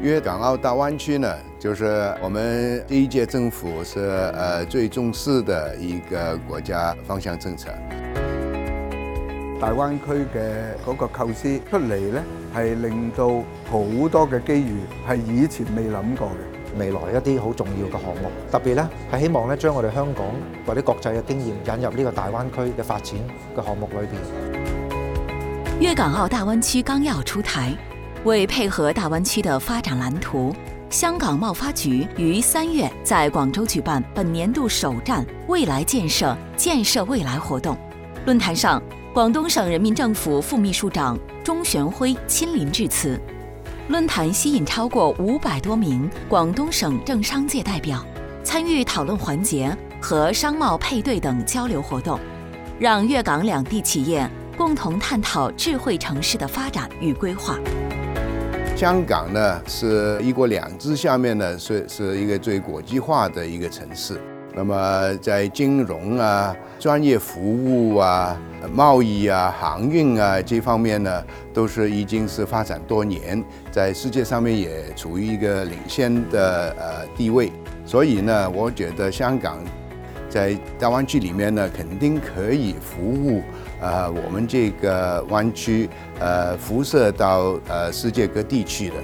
粤港澳大湾区呢，就是我们第一届政府是呃最重视的一个国家方向政策。大湾区嘅嗰个构思出嚟咧，系令到好多嘅机遇系以前未谂过嘅。未來一啲好重要嘅項目，特別咧係希望咧將我哋香港或者國際嘅經驗引入呢個大灣區嘅發展嘅項目裏邊。粤港澳大湾区纲要出台，为配合大湾区嘅发展蓝图，香港贸发局于三月在广州举办本年度首站「未来建设，建设未来”活动。论坛上，广东省人民政府副秘书长钟玄辉亲临致辞。论坛吸引超过五百多名广东省政商界代表参与讨论环节和商贸配对等交流活动，让粤港两地企业共同探讨智慧城市的发展与规划。香港呢，是一国两制下面呢，是是一个最国际化的一个城市。那么在金融啊、专业服务啊、贸易啊、航运啊这方面呢，都是已经是发展多年，在世界上面也处于一个领先的呃地位。所以呢，我觉得香港在大湾区里面呢，肯定可以服务啊我们这个湾区，呃，辐射到呃世界各地去的。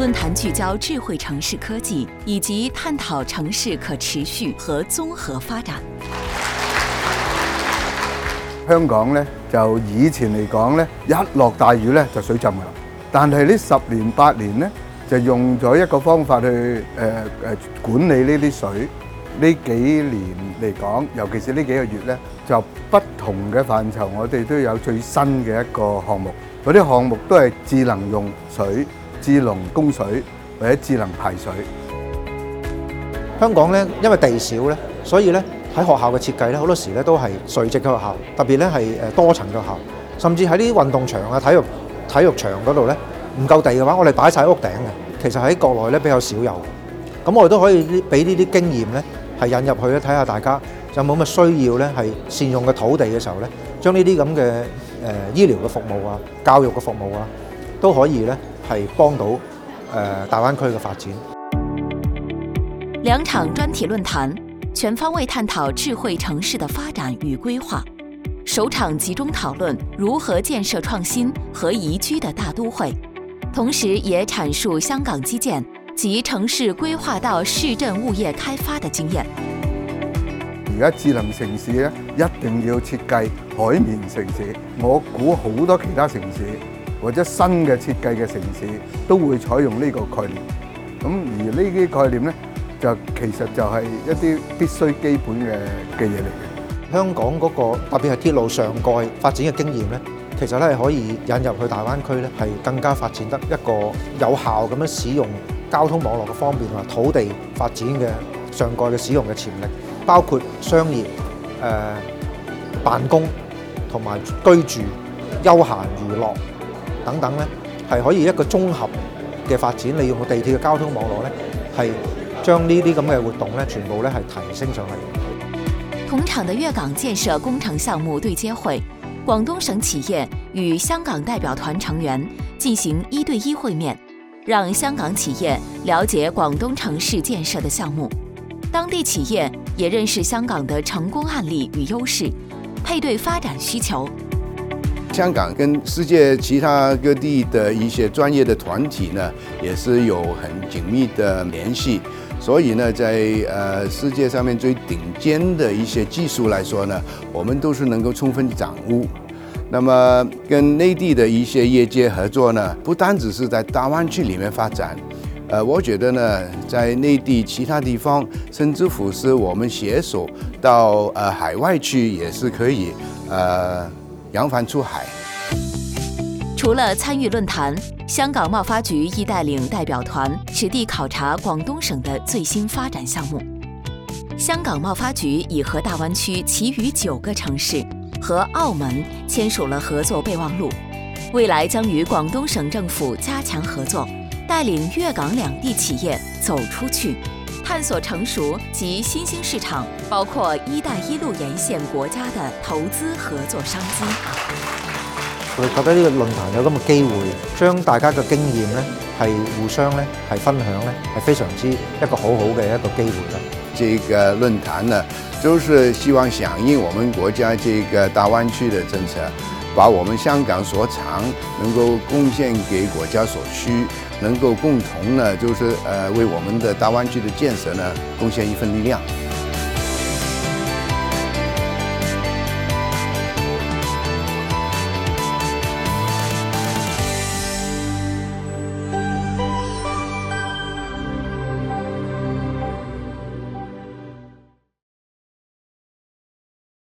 论坛聚焦智慧城市科技，以及探讨城市可持续和综合发展。香港呢，就以前嚟讲呢，一落大雨呢就水浸噶啦。但系呢十年八年呢，就用咗一个方法去诶诶管理呢啲水。呢几年嚟讲，尤其是呢几个月呢，就不同嘅范畴，我哋都有最新嘅一个项目。嗰啲项目都系智能用水。智能供水或者智能排水，香港咧，因為地少咧，所以咧喺學校嘅設計咧，好多時咧都係垂直嘅學校，特別咧係誒多層嘅校，甚至喺啲運動場啊、體育體育場嗰度咧唔夠地嘅話，我哋擺晒屋頂嘅。其實喺國內咧比較少有，咁我哋都可以俾呢啲經驗咧，係引入去咧，睇下大家有冇乜需要咧，係善用嘅土地嘅時候咧，將呢啲咁嘅誒醫療嘅服務啊、教育嘅服務啊，都可以咧。系帮到誒大灣區嘅發展。兩場專題論壇全方位探討智慧城市嘅發展與規劃。首場集中討論如何建設創新和宜居的大都會，同時也阐述香港基建及城市規劃到市政、物業開發嘅經驗。而家智能城市咧，一定要設計海綿城市。我估好多其他城市。或者新嘅設計嘅城市都會採用呢個概念。咁而呢啲概念咧，就其實就係一啲必須基本嘅嘅嘢嚟嘅。香港嗰個特別係鐵路上蓋發展嘅經驗咧，其實咧係可以引入去大灣區咧，係更加發展得一個有效咁樣使用交通網絡嘅方便同埋土地發展嘅上蓋嘅使用嘅潛力，包括商業、誒辦公同埋居住、休閒娛樂。等等呢，係可以一個綜合嘅發展，利用地鐵嘅交通網絡呢，係將呢啲咁嘅活動呢，全部呢係提升上嚟。同場的粤港建設工程項目對接會，廣東省企業與香港代表團成員進行一對一會面，讓香港企業了解廣東城市建設的項目，當地企業也認識香港的成功案例與優勢，配對發展需求。香港跟世界其他各地的一些专业的团体呢，也是有很紧密的联系，所以呢，在呃世界上面最顶尖的一些技术来说呢，我们都是能够充分掌握。那么跟内地的一些业界合作呢，不单只是在大湾区里面发展，呃，我觉得呢，在内地其他地方，甚至乎是我们携手到呃海外去，也是可以，呃。扬帆出海。除了参与论坛，香港贸发局亦带领代表团实地考察广东省的最新发展项目。香港贸发局已和大湾区其余九个城市和澳门签署了合作备忘录，未来将与广东省政府加强合作，带领粤港两地企业走出去。探索成熟及新兴市场，包括“一带一路”沿线国家的投资合作商机。我觉得呢个论坛有咁嘅机会，将大家嘅经验咧系互相咧系分享咧，系非常之一个好好嘅一个机会啦。呢个论坛呢，都是希望响应我们国家这个大湾区嘅政策。把我们香港所长能够贡献给国家所需，能够共同呢，就是呃，为我们的大湾区的建设呢，贡献一份力量。